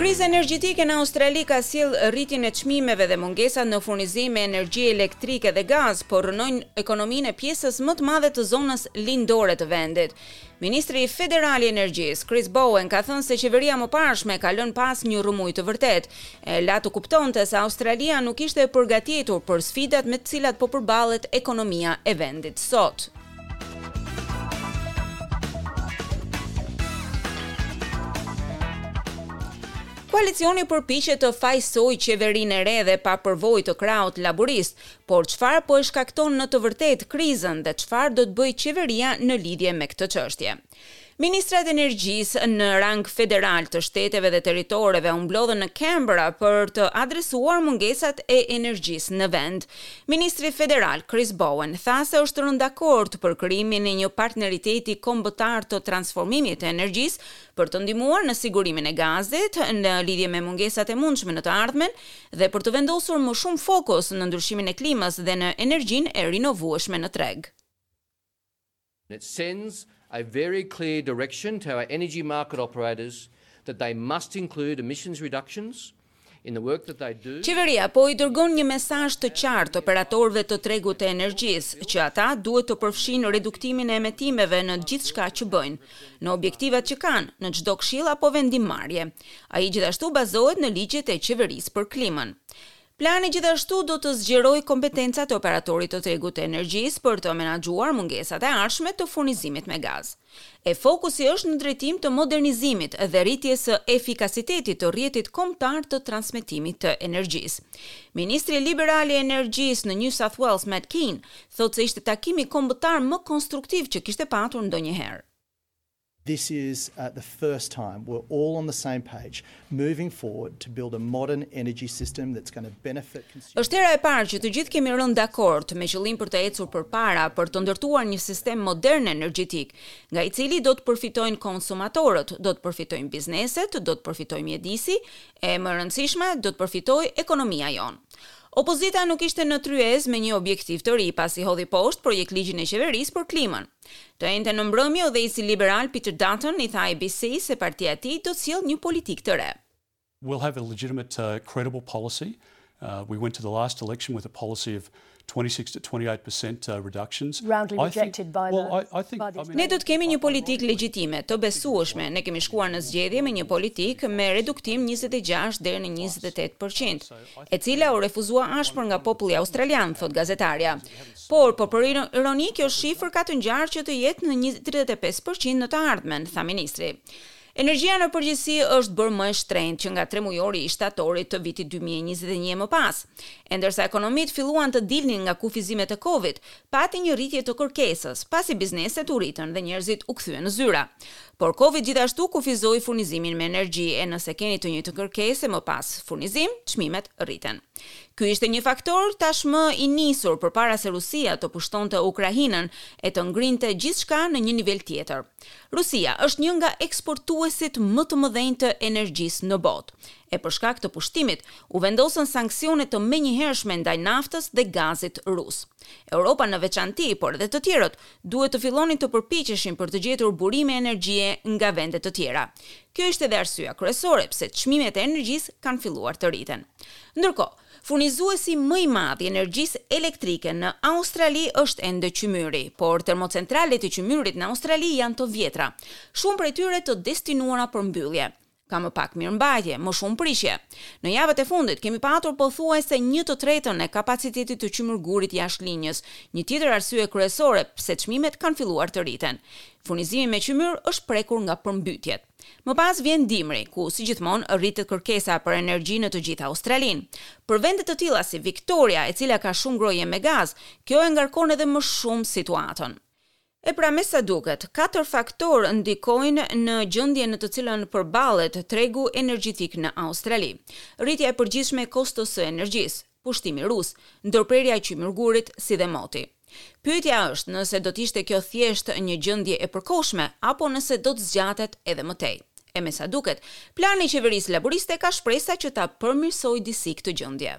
Kriza energjetike në Australi ka sjellë rritjen e çmimeve dhe mungesat në furnizim me energji elektrike dhe gaz, po rrënojnë ekonominë e pjesës më të madhe të zonës lindore të vendit. Ministri Federal i Energjisë, Chris Bowen, ka thënë se qeveria e mëparshme ka lënë pas një rrëmujë të vërtetë. e la të kuptonte se Australia nuk ishte e përgatitur për sfidat me të cilat po përballet ekonomia e vendit sot. Koalicioni përpiqet të fajësojë qeverinë e re dhe pa përvojë të krahut laburist, por çfarë po e shkakton në të vërtetë krizën dhe çfarë do të bëjë qeveria në lidhje me këtë çështje? Ministrat e energjisë në rang federal të shteteve dhe territoreve u mblodhën në Canberra për të adresuar mungesat e energjisë në vend. Ministri federal Chris Bowen tha se është rënë dakord për krijimin e një partneriteti kombëtar të transformimit të energjisë për të ndihmuar në sigurimin e gazit në lidhje me mungesat e mundshme në të ardhmen dhe për të vendosur më shumë fokus në ndryshimin e klimës dhe në energjinë e rinovueshme në treg. and it sends a very clear direction to our energy market operators that they must include emissions reductions in the work that they do. Qeveria po i dërgon një mesazh të qartë operatorëve të tregut të energjisë që ata duhet të përfshijnë reduktimin e emetimeve në gjithçka që bëjnë, në objektivat që kanë, në çdo këshillë apo vendimmarrje. Ai gjithashtu bazohet në ligjet e Qeverisë për Klimën. Plani gjithashtu do të zgjerojë kompetencat e operatorit të tregut të energjisë për të menaxhuar mungesat e ardhshme të furnizimit me gaz. E fokusi është në drejtim të modernizimit dhe rritjes së efikasitetit të rrjetit kombëtar të transmetimit të energjisë. Ministri liberal i energjisë në New South Wales, Matt Kean, thotë se ishte takimi kombëtar më konstruktiv që kishte patur ndonjëherë. This is the first time we're all on the same page moving forward to build a modern energy system that's going to benefit consumers. Është hera e parë që të gjithë kemi rënë dakord me qëllim për të ecur përpara për të ndërtuar një sistem modern energjetik, nga i cili do të përfitojnë konsumatorët, do të përfitojnë bizneset, do të përfitojë mjedisi, e më e rëndësishme, do të përfitojë ekonomia jonë. Opozita nuk ishte në tryezë me një objektiv të ri, pasi hodhi poshtë projektligjin e qeverisë për klimën. Të enjten në mbrëmje, udhëheqësi liberal Peter Dutton i tha ABC se partia e tij do të sjellë një politikë të re. We'll have a legitimate, credible policy. We went to the last election with a policy of twenty six to twenty eight percent reductions. Ne do të kemi një politikë legjitime, të besueshme. Ne kemi shkuar në zgjedhje me një politikë me reduktim njëzet e gjashtë deri në njëzet e tetë përqind, e cila u refuzua ashpër nga populli australian, thotë gazetarja. Por, por për ironi kjo shifër ka të ngjarë që të jetë në tridhjetë e pesë për qind në të ardhmen, tha ministri. Energjia në përgjithësi është bërë më e shtrenjtë që nga tremujori i shtatorit të vitit dy mijë e njëzet e një e më pas. E ndërsa ekonomitë filluan të dilnin nga kufizimet e Covid, pati një rritje të kërkesës, pasi bizneset u rritën dhe njerëzit u kthyen në zyra. Por Covid gjithashtu kufizoi furnizimin me energji e nëse keni të njëjtën kërkesë e më pas furnizim, çmimet rriten. Ky ishte një faktor tashmë i nisur përpara se Rusia të pushtonte Ukrainën e të ngrinte gjithçka në një nivel tjetër. Rusia është një nga eksportuesit më të mëdhenj të energjisë në botë, e për shkak të pushtimit u vendosën sanksione të menjëhershme ndaj naftës dhe gazit rus. Europa në veçanti, por edhe të tjerët, duhet të fillonin të përpiqeshin për të gjetur burime energjie nga vende të tjera. Kjo ishte edhe arsyeja kryesore pse çmimet e energjisë kanë filluar të rriten. Ndërkohë, furnizuesi më i madh i energjisë elektrike në Australi është ende qymyri, por termocentralet e qymyrit në Australi janë të vjetra, shumë prej tyre të destinuara për mbyllje. Ka më pak mirëmbajtje, më shumë prishje. Në javët e fundit kemi patur pothuajse një të tretën e kapacitetit të qymyrgurit jashtë linjës, një tjetër arsye kryesore pse çmimet kanë filluar të rriten. Furnizimi me qymyr është prekur nga përmbytjet. Më pas vjen dimri, ku si gjithmonë rritet kërkesa për energji në të gjithë Australinë. Për vende të tilla si Victoria, e cila ka shumë ngrohje me gaz, kjo e ngarkon edhe më shumë situatën. E pra me sa duket, katër faktorë ndikojnë në gjendjen në të cilën përballet tregu energjetik në Australi. Rritja e përgjithshme e kostos së energjisë, pushtimi rus, ndërprerja e qymyrgurit, si dhe moti. Pyetja është nëse do të ishte kjo thjesht një gjendje e përkohshme apo nëse do të zgjatet edhe më tej. E me sa duket, plani i qeverisë laburiste ka shpresa që ta përmirësojë disi këtë gjendje.